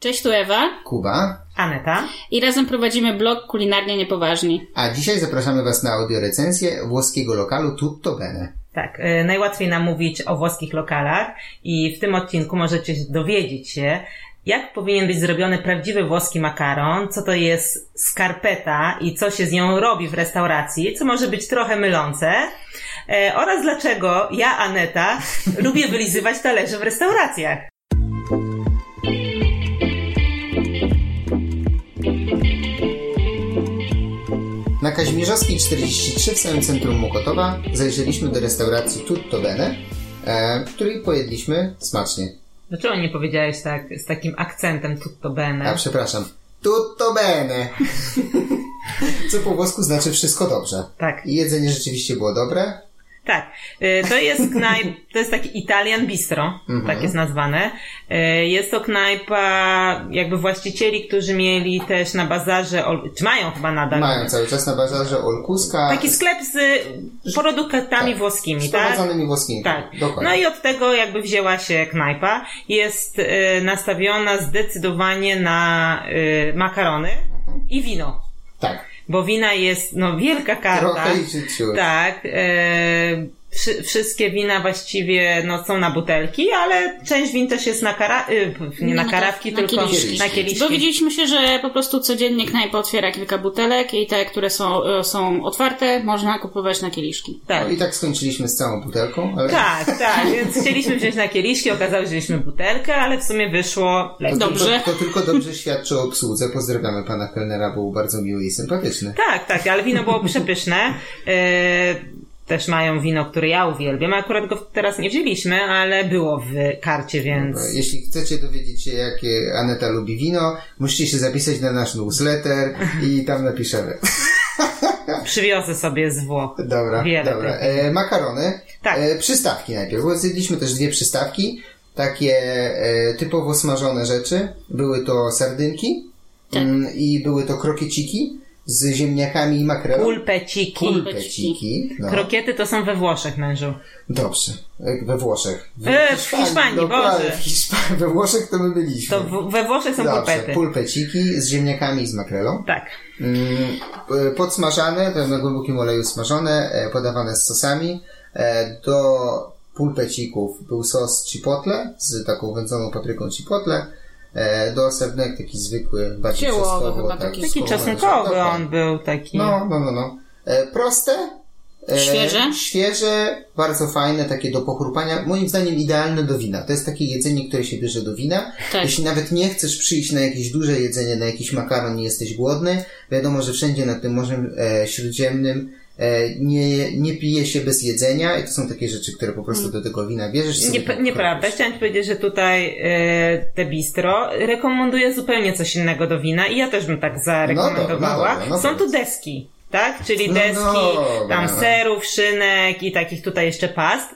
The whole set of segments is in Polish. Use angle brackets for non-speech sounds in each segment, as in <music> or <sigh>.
Cześć, tu Ewa. Kuba. Aneta. I razem prowadzimy blog Kulinarnie Niepoważni. A dzisiaj zapraszamy Was na audiorecenzję włoskiego lokalu Tutto Bene. Tak, y, najłatwiej nam mówić o włoskich lokalach i w tym odcinku możecie dowiedzieć się, jak powinien być zrobiony prawdziwy włoski makaron, co to jest skarpeta i co się z nią robi w restauracji, co może być trochę mylące, e, oraz dlaczego ja, Aneta, <laughs> lubię wylizywać talerze w restauracjach. Na Kazimierzowskiej 43 w samym centrum Mokotowa zajrzeliśmy do restauracji Tutto Bene, e, w której pojedliśmy smacznie. Dlaczego nie powiedziałeś tak z takim akcentem tutto A bene? przepraszam, Tutto Bene! <laughs> Co po włosku znaczy wszystko dobrze. Tak. I jedzenie rzeczywiście było dobre. Tak, y, to jest <laughs> knajp, to jest taki Italian Bistro, tak jest nazwane. Y, Jest to knajpa jakby właścicieli, którzy mieli też na bazarze, czy mają chyba nadal, Mają cały czas na bazarze Olkuska. taki sklep z produktami Tak. włoskimi, tak? włoskimi. Tak. Dokładnie. No i od tego jakby wzięła się knajpa. Jest y, nastawiona zdecydowanie na makarony i wino. Tak. Bo wina jest, no, wielka karta. Trochę i życiu. Tak. E, wszy, wszystkie wina właściwie no, są na butelki, ale część win też jest na kara, y, nie na karawki, na tylko kieliszki. na kieliszki. Dowiedzieliśmy się, że po prostu codziennie knajpa otwiera kilka butelek i te, które są, e, są otwarte, można kupować na kieliszki. Tak. No i tak skończyliśmy z całą butelką, ale Tak, tak, więc chcieliśmy wziąć na kieliszki, okazało się, że wzięliśmy butelkę, ale w sumie wyszło lepiej. to, Dobrze. To, to tylko dobrze świadczy o obsłudze. Pozdrawiamy pana kelnera, był bardzo miły i sympatyczny. Tak, tak, ale wino było przepyszne. E, też mają wino, które ja uwielbiam. Akurat go teraz nie wzięliśmy, ale było w karcie, więc... Jeśli chcecie dowiedzieć się, jakie Aneta lubi wino, musicie się zapisać na nasz newsletter i tam napiszemy. <laughs> Przywiozę sobie z Włoch. Dobra, Wiele dobra. E, makarony. Tak. E, przystawki najpierw, zjedliśmy też dwie przystawki. Takie e, typowo smażone rzeczy. Były to sardynki Tak. mm, i były to krokieciki z ziemniakami i makrelą. Pulpeciki. Pulpeciki. No. Krokiety to są we Włoszech, mężu. Dobrze. E, We Włoszech. W E, w Hiszpanii, Boże. W Hiszpanii. We Włoszech to my byliśmy. To we Włoszech są Dobrze. pulpety. Pulpeciki z ziemniakami i z makrelą. Tak. Mm, p- podsmażane, to na głębokim oleju smażone, e, podawane z sosami. E, Do pulpecików był sos chipotle z taką wędzoną papryką chipotle. E, Do sernek taki zwykły, bardziej czosnkowo, chyba tak, taki. Taki czosnkowy dokładnie. on był, taki. No, no, no, no. E, proste. E, Świeże? Świeże, bardzo fajne, takie do pochrupania. Moim zdaniem idealne do wina. To jest takie jedzenie, które się bierze do wina. Tak. Jeśli nawet nie chcesz przyjść na jakieś duże jedzenie, na jakiś makaron, nie jesteś głodny, wiadomo, że wszędzie nad tym Morzem e, Śródziemnym nie, nie pije się bez jedzenia i to są takie rzeczy, które po prostu do tego wina bierzesz Nie, nieprawda. kropisz. Chciałam ci powiedzieć, że tutaj e, te bistro rekomenduje zupełnie coś innego do wina i ja też bym tak zarekomendowała. No no no Są tu deski, tak? Czyli No deski tam no. serów, szynek i takich tutaj jeszcze past.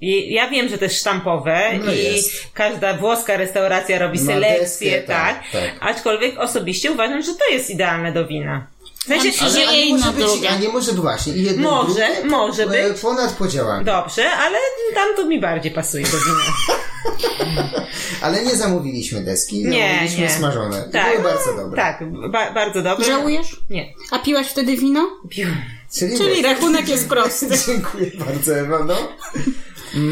I ja wiem, że też sztampowe No i jest. każda włoska restauracja robi selekcję, deskę, tak, tak, tak. Aczkolwiek osobiście uważam, że to jest idealne do wina. W sensie, Ale- że a nie jedno, może być, a nie może być właśnie i jedno Może, drugie, może być. Ponad podziałami. Dobrze, ale tam to mi bardziej pasuje do wina. <laughs> Ale nie zamówiliśmy deski, Nie, zamówiliśmy nie. smażone. Tak. były bardzo dobre. Tak, ba- bardzo dobre. Żałujesz? Nie. A piłaś wtedy wino? Piłem. Czyli, Czyli rachunek jest prosty. <laughs> Dziękuję bardzo, Ewa. No.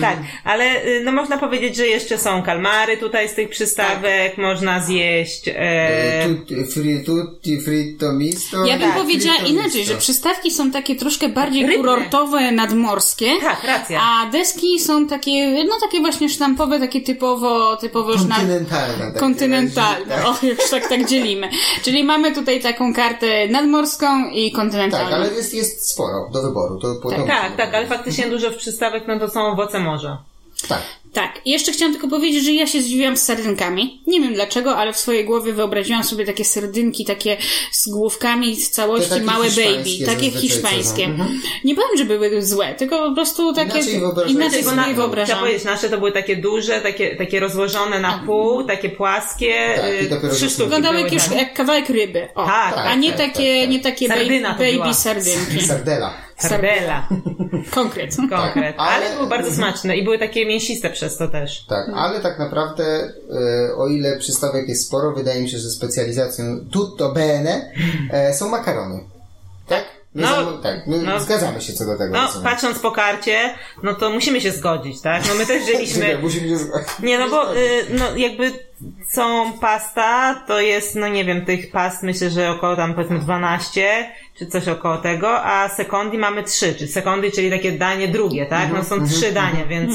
Tak, ale y, no można powiedzieć, że jeszcze są kalmary tutaj z tych przystawek, Tak. można zjeść. E, E, tutti, fri, tutti fritto misto. Ja bym Tak, powiedziała inaczej, misto. że przystawki są takie troszkę bardziej Rybne. kurortowe, nadmorskie. tak, racja. A deski są takie, no takie właśnie sztampowe, takie typowo, typowo już na... Kontynentalne. takie Kontynentalne, razie, o, już tak, tak dzielimy. Czyli mamy tutaj taką kartę nadmorską i Tak, kontynentalną. tak ale jest, jest sporo do wyboru. To tak, tak, tak, ale faktycznie dużo w przystawek, no to są owoce morza. Tak. Tak, i jeszcze chciałam tylko powiedzieć, że ja się zdziwiłam z sardynkami. Nie wiem dlaczego, ale w swojej głowie wyobraziłam sobie takie sardynki, takie z główkami z całości małe baby, takie co hiszpańskie. Mhm. Nie powiem, że były złe, tylko po prostu takie Inaczej inaczej sobie na- Chciałam wyobrażam. powiedzieć, nasze to były takie duże, takie, takie rozłożone na pół, takie płaskie. Tak, y, trzy sztuki Wyglądały były, jak, już, tak. jak kawałek ryby. O. Tak, A tak, nie tak, takie, tak. nie takie Sardyna baby, baby sardynki. Sardela. Sardella. Konkret. <laughs> Konkret. Tak, ale, ale- były bardzo smaczne i były takie mięsiste przez to też. Tak, ale tak naprawdę, e, o ile przystawek jest sporo, wydaje mi się, że specjalizacją tutto bene e, są makarony. Tak? No, tak, my no. zgadzamy się co do tego. No, patrząc po karcie, no to musimy się zgodzić, tak? No my też <laughs> wzięliśmy... Musimy się zgodzić. Nie, no bo y, no jakby całą pasta to jest, no nie wiem, tych past myślę, że około tam powiedzmy 12 czy coś około tego, a sekondi mamy 3, czy sekondy, czyli takie danie drugie, tak? No są trzy dania, więc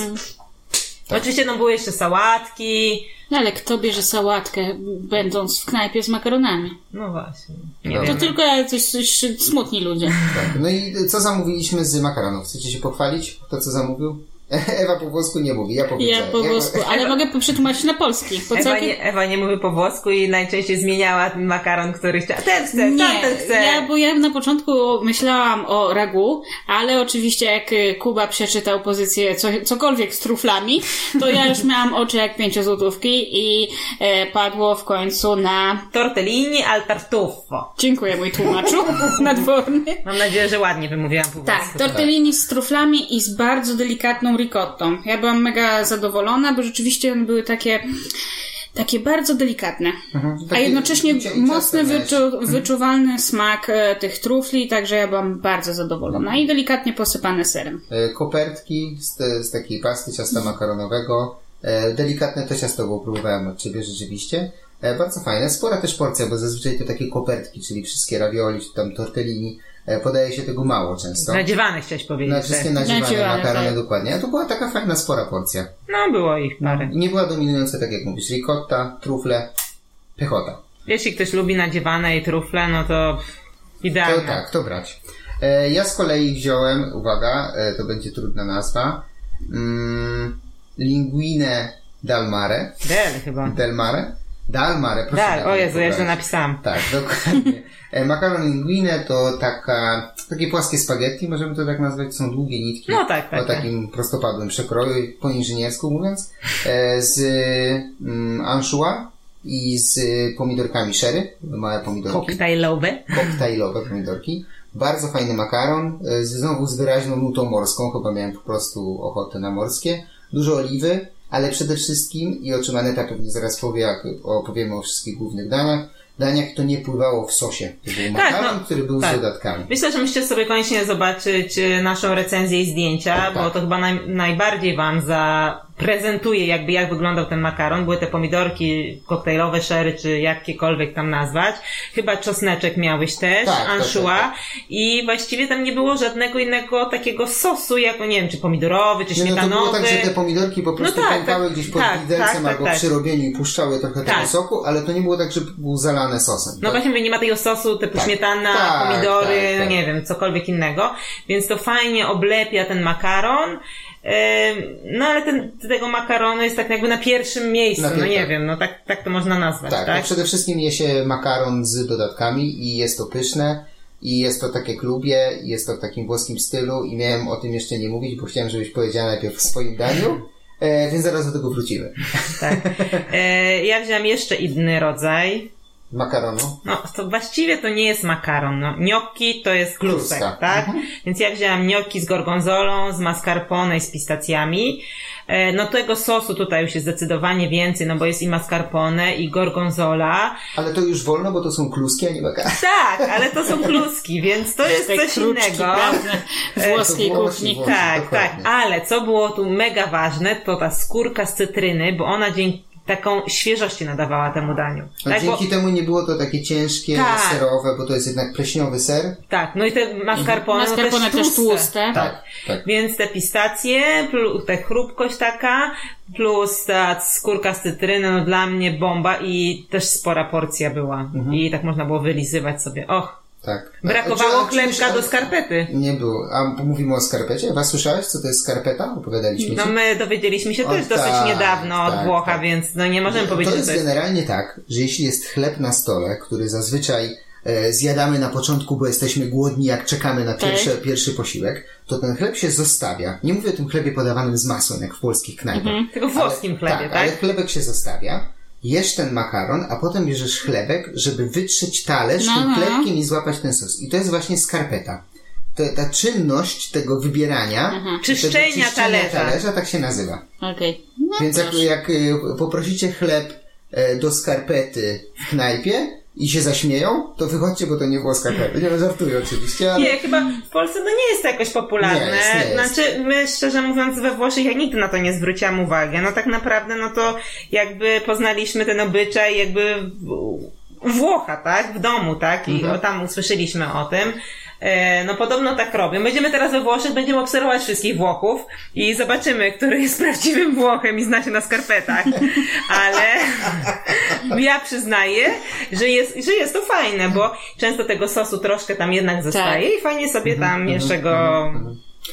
oczywiście no były jeszcze sałatki, No ale kto bierze sałatkę, będąc w knajpie z makaronami? no właśnie. Nie. To tylko jacyś coś smutni ludzie. Tak. No i co zamówiliśmy z makaronów? Chcecie się pochwalić? Kto co zamówił? <laughs> Ewa po włosku nie mówi, ja powiedzę. Ja po włosku, ale mogę przetłumaczyć na polski. Po Ewa całkiem... nie, Ewa nie mówi po włosku i najczęściej zmieniała ten makaron, który chciała. Ten chce, tamten chce. ja, bo ja na początku myślałam o ragu, ale oczywiście jak y, Kuba przeczytał pozycję co, cokolwiek z truflami, to ja już miałam oczy jak pięciozłotówki i e, padło w końcu na... Tortellini al tartufo. Dziękuję mój tłumaczu <laughs> nadworny. Mam nadzieję, że ładnie wymówiłam po Tak, włosku. tortellini z truflami i z bardzo delikatną ricottą. Ja byłam mega zadowolona, bo rzeczywiście one były takie takie bardzo delikatne. A Takie jednocześnie mocny, wyczu, wyczuwalny smak e, tych trufli, także ja byłam bardzo zadowolona. I delikatnie posypane serem. E, Kopertki z, te, z takiej pasty ciasta makaronowego. E, Delikatne to ciasto, bo próbowałem od Ciebie rzeczywiście. Bardzo fajne. Spora też porcja, bo zazwyczaj to takie kopertki, czyli wszystkie ravioli, czy tam tortellini. E, Podaje się tego mało często. Nadziewane chciałeś powiedzieć. Na wszystkie nadziewane Nadziewane, makarony tak. dokładnie. A to była taka fajna, spora porcja. No, było ich parę. I nie była dominująca, tak jak mówisz, ricotta, trufle, pychota. Jeśli ktoś lubi nadziewane i trufle, no to pff, idealne. To tak, to brać. E, ja z kolei wziąłem, uwaga, e, to będzie trudna nazwa, mm, linguine dalmare, Del chyba. del mare, dalmare, proszę Dal, tak o Jezu, ja poprawić. napisałam. Tak, dokładnie. <laughs> E, Makaron linguine to taka, takie płaskie spaghetti, możemy to tak nazwać, są długie nitki. No tak, tak, O takim prostopadłym przekroju, po inżyniersku mówiąc, e, z mm, anchois i z pomidorkami sherry, małe pomidorki Koktajlowe. koktajlowe pomidorki. Bardzo fajny makaron, e, znowu z wyraźną nutą morską, chyba miałem po prostu ochotę na morskie. Dużo oliwy, ale przede wszystkim, i o czym Aneta pewnie zaraz powie, jak opowiemy o wszystkich głównych daniach, daniach to nie pływało w sosie. To był Tak, makaron, no, który był tak. z dodatkami. Myślę, że musicie sobie koniecznie zobaczyć e, naszą recenzję i zdjęcia, Tak. bo to chyba naj, najbardziej wam zaprezentuje jakby jak wyglądał ten makaron. Były te pomidorki koktajlowe, szery, czy jakiekolwiek tam nazwać. Chyba czosneczek miałeś też, Tak, tak, anchois tak, tak. i właściwie tam nie było żadnego innego takiego sosu, jako nie wiem, czy pomidorowy, czy Nie, no to śmietanowy. było tak, że te pomidorki po prostu tak, pękały tak, gdzieś pod tak, widelcem albo tak. przy robieniu i puszczały trochę tego soku, ale to nie było tak, że był zalane sosem. No tak? właśnie mówię, nie ma tego sosu typu Tak. śmietana, Tak, pomidory, tak, no tak. nie wiem, cokolwiek innego. Więc to fajnie oblepia ten makaron. No ale ten, tego makaronu jest tak jakby na pierwszym miejscu, Na no nie wiem, no tak, tak to można nazwać, Tak, tak? no przede wszystkim je się makaron z dodatkami i jest to pyszne i jest to takie klubie jest to w takim włoskim stylu i miałem o tym jeszcze nie mówić, bo chciałem, żebyś powiedziała najpierw w swoim daniu, e, więc zaraz do tego wrócimy. tak. E, ja wziąłem jeszcze inny rodzaj. Makaronu. No, to właściwie to nie jest makaron. No, gnocchi to jest klusek, Kluska. tak? Więc ja wzięłam gnocchi z gorgonzolą, z mascarpone i z pistacjami. E, No tego sosu tutaj już jest zdecydowanie więcej, no bo jest i mascarpone i gorgonzola. Ale to już wolno, bo to są kluski, a nie makaron. Tak, ale to są <laughs> kluski, więc to jest coś kruczki, innego. prawda? E, Włoskiej kuchni. Włosi. Tak, Dokładnie. tak, ale co było tu mega ważne, to ta skórka z cytryny, bo ona dzięki taką świeżości nadawała temu daniu. A Tak, bo, dzięki temu nie było to takie ciężkie, Tak. serowe, bo to jest jednak pleśniowy ser. tak, no i te mascarpone, no Mascarpone też też tłuste. Tak, tak. Więc te pistacje, plus ta chrupkość taka, plus ta skórka z cytryny, no dla mnie bomba i też spora porcja była. Mhm. I tak można było wylizywać sobie. Och, tak. brakowało A, czy- a chlebka czymś- do skarpety. Nie było. A mówimy o skarpecie? Was słyszałeś, co to jest skarpeta? Opowiadaliśmy No ci? my dowiedzieliśmy się O, też dosyć tak, niedawno od tak, Włocha, tak. więc no nie możemy powiedzieć, to jest to jest... generalnie tak, że jeśli jest chleb na stole, który zazwyczaj e, zjadamy na początku, bo jesteśmy głodni, jak czekamy na pierwszy, pierwszy posiłek, to ten chleb się zostawia. Nie mówię o tym chlebie podawanym z masłem, jak w polskich knajpach. Tylko w włoskim ale, chlebie, tak? Ale chlebek się zostawia, jesz ten makaron, a potem bierzesz chlebek, żeby wytrzeć talerz No, tym chlebkiem i złapać ten sos. I to jest właśnie skarpeta. te, ta czynność tego wybierania, Mhm. Czyszczenia tego talerza. talerza, tak się nazywa. Okej. No Więc jak, jak y, poprosicie chleb e, do skarpety w knajpie i się zaśmieją, to wychodźcie, bo to nie było skarpety. Nie, no, żartuję oczywiście, ale... Nie, chyba w Polsce to nie jest to jakoś popularne. Nie jest, nie jest. Znaczy, my szczerze mówiąc we Włoszech ja nigdy na to nie zwróciłam uwagi. No tak naprawdę, no to jakby poznaliśmy ten obyczaj jakby Włocha, tak? W domu, tak? I Mhm. o, tam usłyszeliśmy o tym. E, No podobno tak robią. Będziemy teraz we Włoszech, będziemy obserwować wszystkich Włochów i zobaczymy, który jest prawdziwym Włochem i zna się na skarpetach. Ale <laughs> ja przyznaję, że jest, że jest to fajne, bo często tego sosu troszkę tam jednak zostaje i fajnie sobie tam jeszcze go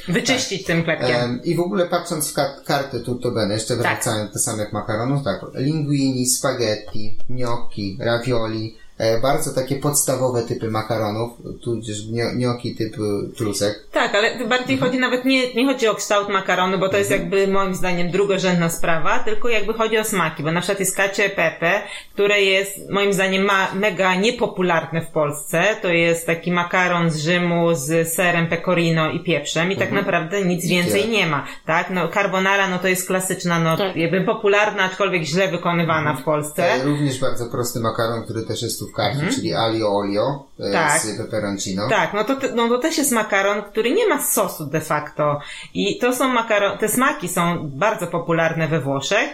wyczyścić tym klepkiem. Em, I w ogóle patrząc w kar- kartę tutto bene, jeszcze wracając to samo jak makaronów, tak, linguini, spaghetti, gnocchi, ravioli, bardzo takie podstawowe typy makaronów, tudzież gnocchi typu trusek. Tak, ale bardziej chodzi nawet nie, nie chodzi o kształt makaronu, bo to jest jakby moim zdaniem drugorzędna sprawa, tylko jakby chodzi o smaki, bo na przykład jest cacio e pepe, które jest moim zdaniem ma, mega niepopularne w Polsce. To jest taki makaron z Rzymu z serem pecorino i pieprzem i tak naprawdę nic więcej nie ma, tak? No carbonara no to jest klasyczna, no Tak. jakby popularna, aczkolwiek źle wykonywana w Polsce. E, Również bardzo prosty makaron, który też jest tu w karcie, czyli alio olio e, Mhm. Tak. z peperoncino. Tak, no to, no to też jest makaron, który nie ma sosu de facto. I to są makaron, te smaki są bardzo popularne we Włoszech.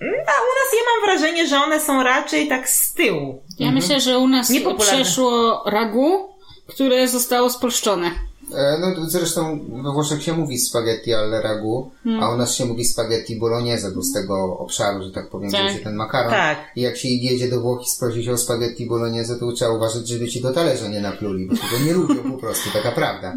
A u nas ja mam wrażenie, że one są raczej tak z tyłu. Ja myślę, że u nas Niepopularne. przeszło ragu, które zostało spolszczone. E, No zresztą we Włoszech się mówi spaghetti al ragu, Hmm. a u nas się mówi spaghetti bolognese, bo z tego obszaru, że tak powiem, Tak. się ten makaron. Tak. I jak się jedzie do Włoch i sprosi się o spaghetti bolognese, to trzeba uważać, żeby ci do talerza nie napluli, bo tego nie lubią po prostu, taka prawda.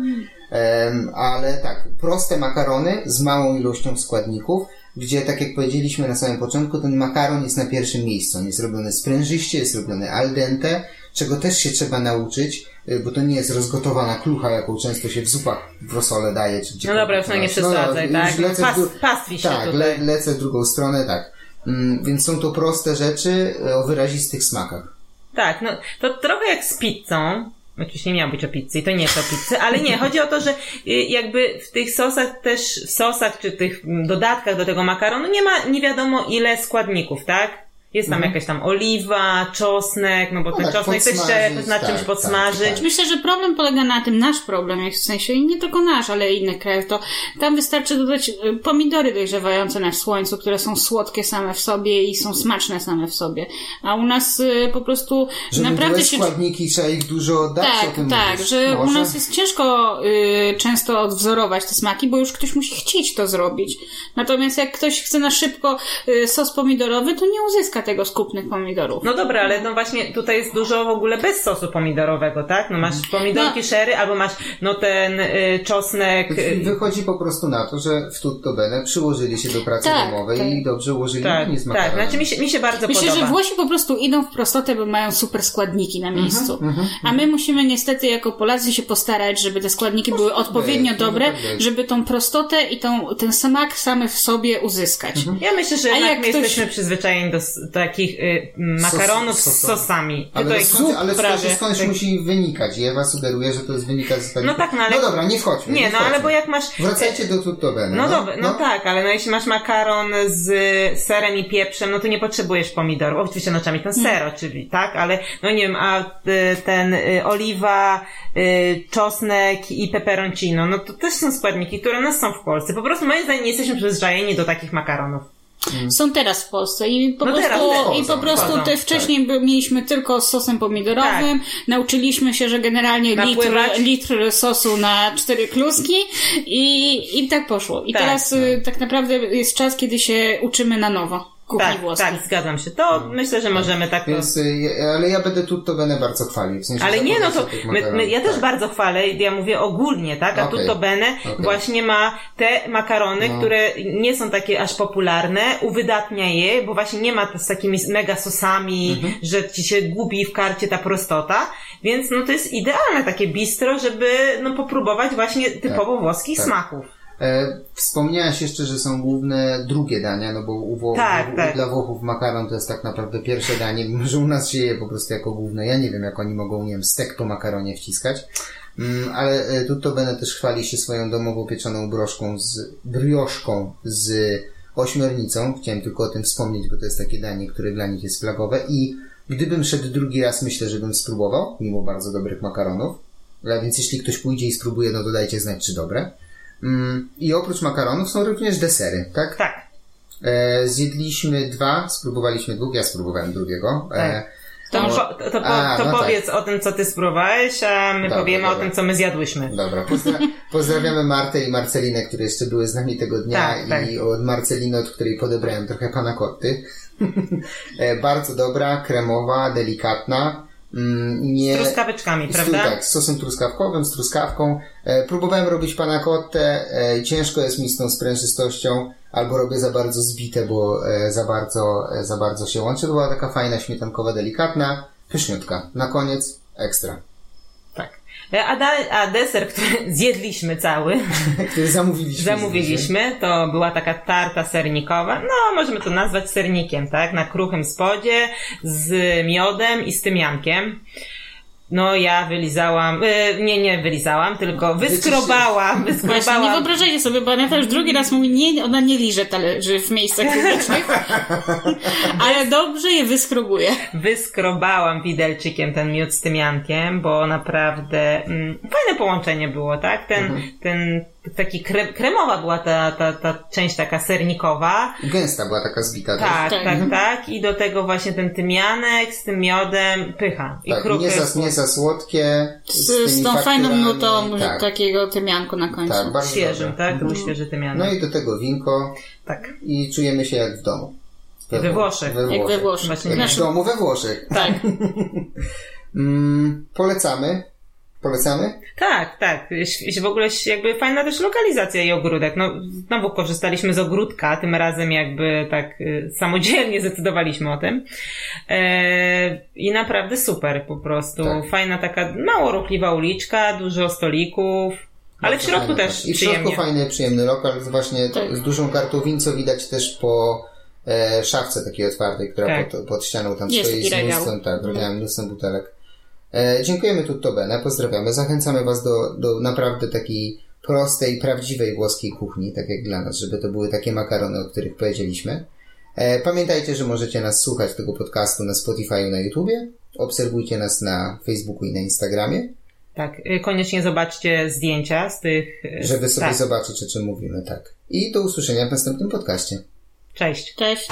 Em, ale tak, proste makarony z małą ilością składników, gdzie tak jak powiedzieliśmy na samym początku, ten makaron jest na pierwszym miejscu. On jest robiony sprężyście, jest robiony al dente, czego też się trzeba nauczyć, bo to nie jest rozgotowana klucha, jaką często się w zupach w rosole daje. Czy No dobra, już no nie przesadzaj, już tak? lecę Pas, pastwi się tak, tutaj. le, lecę w drugą stronę, tak. Mm, więc są to proste rzeczy y, o wyrazistych smakach. Tak, no to trochę jak z pizzą. Oczywiście nie miało być o pizzy i to nie jest o pizzy, ale nie, chodzi o to, że y, jakby w tych sosach też, w sosach czy tych mm, dodatkach do tego makaronu nie ma nie wiadomo ile składników, tak? Jest tam jakaś tam oliwa, czosnek, no bo ten tak, czosnek też trzeba na tak, czymś tak, podsmażyć. tak. Myślę, że problem polega na tym, nasz problem, jak w sensie, i nie tylko nasz, ale innych krajów, to tam wystarczy dodać y, pomidory dojrzewające na słońcu, które są słodkie same w sobie i są smaczne same w sobie. A u nas y, po prostu Żeby naprawdę się... składniki, trzeba ich dużo dać, o Tak, tym tak, mówisz. że u Może? nas jest ciężko y, często odwzorować te smaki, bo już ktoś musi chcieć to zrobić. Natomiast jak ktoś chce na szybko y, sos pomidorowy, to nie uzyska tego z kupnych pomidorów. No dobra, ale no właśnie tutaj jest dużo w ogóle bez sosu pomidorowego, tak? No masz pomidorki No. sherry, albo masz no ten y, czosnek. Y, Wychodzi po prostu na to, że w tutto bene przyłożyli się do pracy Tak, domowej tak. i dobrze ułożyli tak, menu z tak. Znaczy mi się, mi się bardzo Myślę, podoba. że Włosi po prostu idą w prostotę, bo mają super składniki na miejscu. Mhm, A my musimy niestety jako Polacy się postarać, żeby te składniki były odpowiednio być, dobre, tak być. żeby tą prostotę i tą, ten smak samy w sobie uzyskać. Mhm. Ja myślę, że A jednak jak my ktoś- jesteśmy przyzwyczajeni do takich y, makaronów Sos- z sosami. Ale, to no skąd, ale prawie. skądś, Tak. musi wynikać Ewa sugeruje, że to jest wynika ze składników. No tak, no ale- No dobra, nie wchodźmy. Nie, no wchodźmy. ale bo jak masz... Wracajcie do tutto bene. No, dobra, no, tak, ale no jeśli masz makaron z serem i pieprzem, no to nie potrzebujesz pomidorów. Oczywiście no trzeba mieć ten ser, oczywiście, tak? Ale no nie wiem, a y, ten y, oliwa, y, czosnek i peperoncino, no to też są składniki, które nas są w Polsce. Po prostu moim zdaniem nie jesteśmy przyzwyczajeni do takich makaronów. Są teraz w Polsce i po No prostu, i po prostu te wcześniej by, mieliśmy tylko z sosem pomidorowym. Nauczyliśmy się, że generalnie litr, Napływać. litr sosu na cztery kluski i, i tak poszło. I Tak. teraz y, tak naprawdę jest czas, kiedy się uczymy na nowo kuchni Tak, włoskiej. tak, zgadzam się. To myślę, że możemy tak. Więc, y, ale ja będę tutto bene bardzo chwalił. W sensie Ale nie, no to my, my, ja też tak. bardzo chwalę, ja mówię ogólnie, tak? A Okej. Tutto Bene Okej. właśnie ma te makarony, No. które nie są takie aż popularne, uwydatnia je, bo właśnie nie ma to z takimi mega sosami, Mhm. że ci się gubi w karcie ta prostota, więc no to jest idealne takie bistro, żeby no popróbować właśnie typowo włoskich tak. smaków. E, wspomniałaś jeszcze, że są główne drugie dania, no bo u Tak, u, tak. dla Włochów makaron to jest tak naprawdę pierwsze danie, mimo że u nas się je po prostu jako główne. Ja nie wiem, jak oni mogą, nie wiem, stek po makaronie wciskać. Mm, ale e, Tutto Bene też chwali się swoją domową pieczoną broszką z, brioszką z ośmiornicą. Chciałem tylko o tym wspomnieć, bo to jest takie danie, które dla nich jest flagowe i gdybym szedł drugi raz, myślę, że bym spróbował, mimo bardzo dobrych makaronów. A więc jeśli ktoś pójdzie i spróbuje, no to dajcie znać, czy dobre. Mm, I oprócz makaronów są również desery, tak? Tak. E, zjedliśmy dwa, spróbowaliśmy dwóch, ja spróbowałem drugiego. E, Tak. To, po, to, to, po, A, to no powiedz o tym, co ty spróbowałeś, a my Dobra, powiemy o dobra. tym, co my zjadłyśmy. Dobra, pozdra <laughs> pozdrawiamy Martę i Marcelinę, które jeszcze były z nami tego dnia Tak, tak. i od Marceliny, od której podebrałem trochę panakotty. <laughs> E, Bardzo dobra, kremowa, delikatna. Mm, Nie... Z truskaweczkami, Z- prawda? Tak, z sosem truskawkowym, z truskawką. E, próbowałem robić panakottę, e, ciężko jest mi z tą sprężystością, albo robię za bardzo zbite, bo e, za bardzo, za bardzo się łączy. To była taka fajna, śmietankowa, delikatna, pyszniutka. Na koniec ekstra. E, A, da, a deser, który <laughs> zjedliśmy cały, <laughs> Który zamówiliśmy. zamówiliśmy, to była taka tarta sernikowa. No, możemy to nazwać sernikiem, tak? Na kruchym spodzie, z miodem i z tymiankiem. No, ja wylizałam, e, nie, nie wylizałam, tylko wyskrobałam, Właśnie, nie wyskrobałam wyobrażajcie sobie, bo Aneta już drugi raz mówi, nie, ona nie liże talerzy w miejscach publicznych, <laughs> ale dobrze je wyskrobuje. wyskrobałam widelczykiem ten miód z tymiankiem, bo naprawdę mm, fajne połączenie było, tak? Ten, Mhm. ten taki kre, kremowa była ta, ta, ta część taka sernikowa. Gęsta była taka zbita. Tak, też. tak, tak, I do tego właśnie ten tymianek z tym miodem, pycha. I Tak, nie, za, nie za słodkie. Z, tymi z tą fajną nutą Tak, takiego tymianku na końcu. tak bardzo Świeżym, tak? To był świeży tymianek. No i do tego winko Tak. i czujemy się jak w domu. We Włoszech. Jak we Włoszech. Właśnie Jak w domu we Włoszech. tak. <laughs> Mm, polecamy. Polecamy? Tak, tak. W ogóle jakby fajna też lokalizacja i ogródek. No, znowu korzystaliśmy z ogródka, tym razem jakby tak y, samodzielnie <laughs> zdecydowaliśmy o tym. E, I naprawdę super po prostu. Tak. Fajna taka mało ruchliwa uliczka, dużo stolików, ale w środku fajne, też tak. I w środku fajny, przyjemny lokal, z właśnie Tak. z dużą kartowin, co widać też po e, szafce takiej otwartej, która Tak. pod, pod ścianą tam Jest stoi z mnóstwem, tak, regałem, mnóstwem butelek. E, dziękujemy Tutto Bene, pozdrawiamy. Zachęcamy Was do, do naprawdę takiej prostej, prawdziwej włoskiej kuchni, tak jak dla nas, żeby to były takie makarony, o których powiedzieliśmy. E, pamiętajcie, że możecie nas słuchać tego podcastu na Spotify na YouTubie. Obserwujcie nas na Facebooku i na Instagramie, Tak, y, koniecznie zobaczcie zdjęcia z tych... y, żeby sobie tak. zobaczyć, o czym mówimy, tak. I do usłyszenia w następnym podcaście. Cześć. Cześć.